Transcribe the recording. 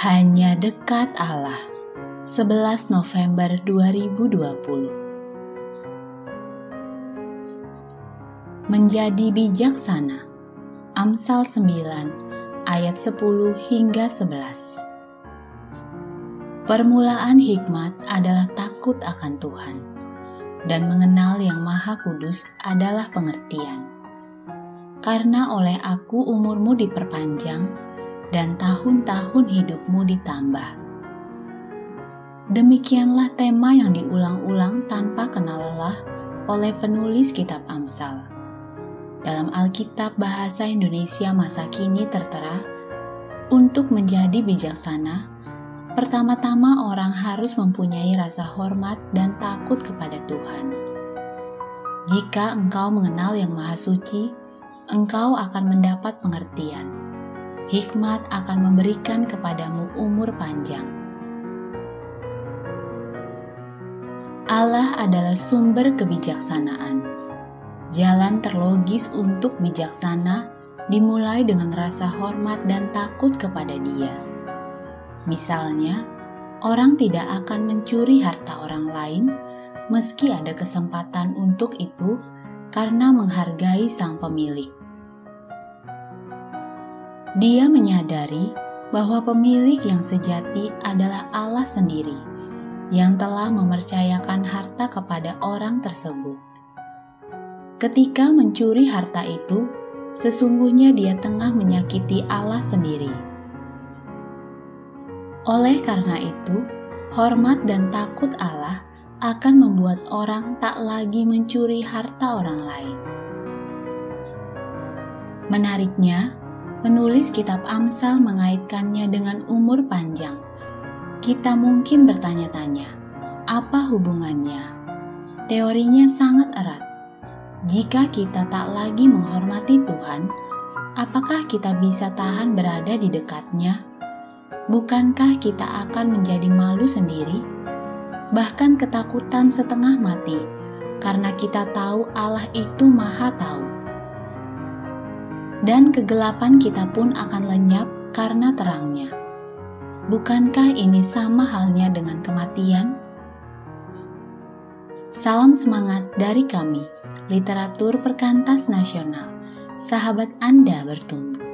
Hanya dekat Allah. 11 November 2020. Menjadi bijaksana. Amsal 9 ayat 10 hingga 11. Permulaan hikmat adalah takut akan Tuhan dan mengenal Yang Maha Kudus adalah pengertian. Karena oleh aku umurmu diperpanjang dan tahun-tahun hidupmu ditambah. Demikianlah tema yang diulang-ulang tanpa kenal lelah oleh penulis kitab Amsal. Dalam Alkitab Bahasa Indonesia masa kini tertera, untuk menjadi bijaksana, pertama-tama orang harus mempunyai rasa hormat dan takut kepada Tuhan. Jika engkau mengenal Yang Maha Suci, engkau akan mendapat pengertian hikmat akan memberikan kepadamu umur panjang. Allah adalah sumber kebijaksanaan. Jalan terlogis untuk bijaksana dimulai dengan rasa hormat dan takut kepada Dia. Misalnya, orang tidak akan mencuri harta orang lain meski ada kesempatan untuk itu karena menghargai sang pemilik. Dia menyadari bahwa pemilik yang sejati adalah Allah sendiri yang telah mempercayakan harta kepada orang tersebut. Ketika mencuri harta itu, sesungguhnya dia tengah menyakiti Allah sendiri. Oleh karena itu, hormat dan takut Allah akan membuat orang tak lagi mencuri harta orang lain. Menariknya, Penulis kitab Amsal mengaitkannya dengan umur panjang. Kita mungkin bertanya-tanya, apa hubungannya? Teorinya sangat erat. Jika kita tak lagi menghormati Tuhan, apakah kita bisa tahan berada di dekatnya? Bukankah kita akan menjadi malu sendiri? Bahkan ketakutan setengah mati, karena kita tahu Allah itu Maha Tahu dan kegelapan kita pun akan lenyap karena terangnya. Bukankah ini sama halnya dengan kematian? Salam semangat dari kami, literatur perkantas nasional. Sahabat Anda bertumbuh.